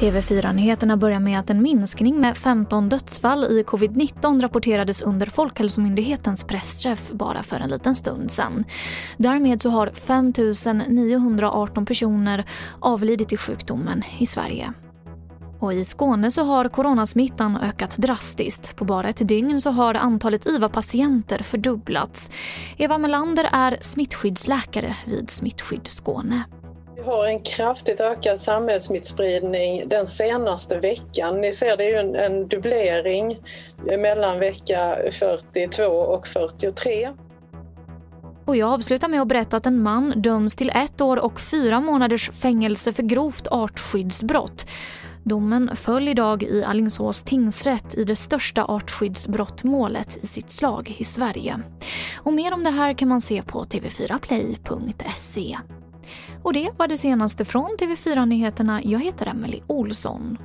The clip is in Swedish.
TV4-nyheterna börjar med att en minskning med 15 dödsfall i covid-19 rapporterades under Folkhälsomyndighetens pressträff bara för en liten stund sedan. Därmed så har 5 918 personer avlidit i sjukdomen i Sverige. Och I Skåne så har coronasmittan ökat drastiskt. På bara ett dygn så har antalet IVA-patienter fördubblats. Eva Melander är smittskyddsläkare vid Smittskydd Skåne. Vi har en kraftigt ökad samhällssmittspridning den senaste veckan. Ni ser det är ju en, en dubblering mellan vecka 42 och 43. Och jag avslutar med att berätta att en man döms till ett år och fyra månaders fängelse för grovt artskyddsbrott. Domen föll idag i Allingsås tingsrätt i det största artskyddsbrottmålet i sitt slag i Sverige. Och mer om det här kan man se på tv4play.se. Och det var det senaste från TV4 Nyheterna. Jag heter Emily Olsson.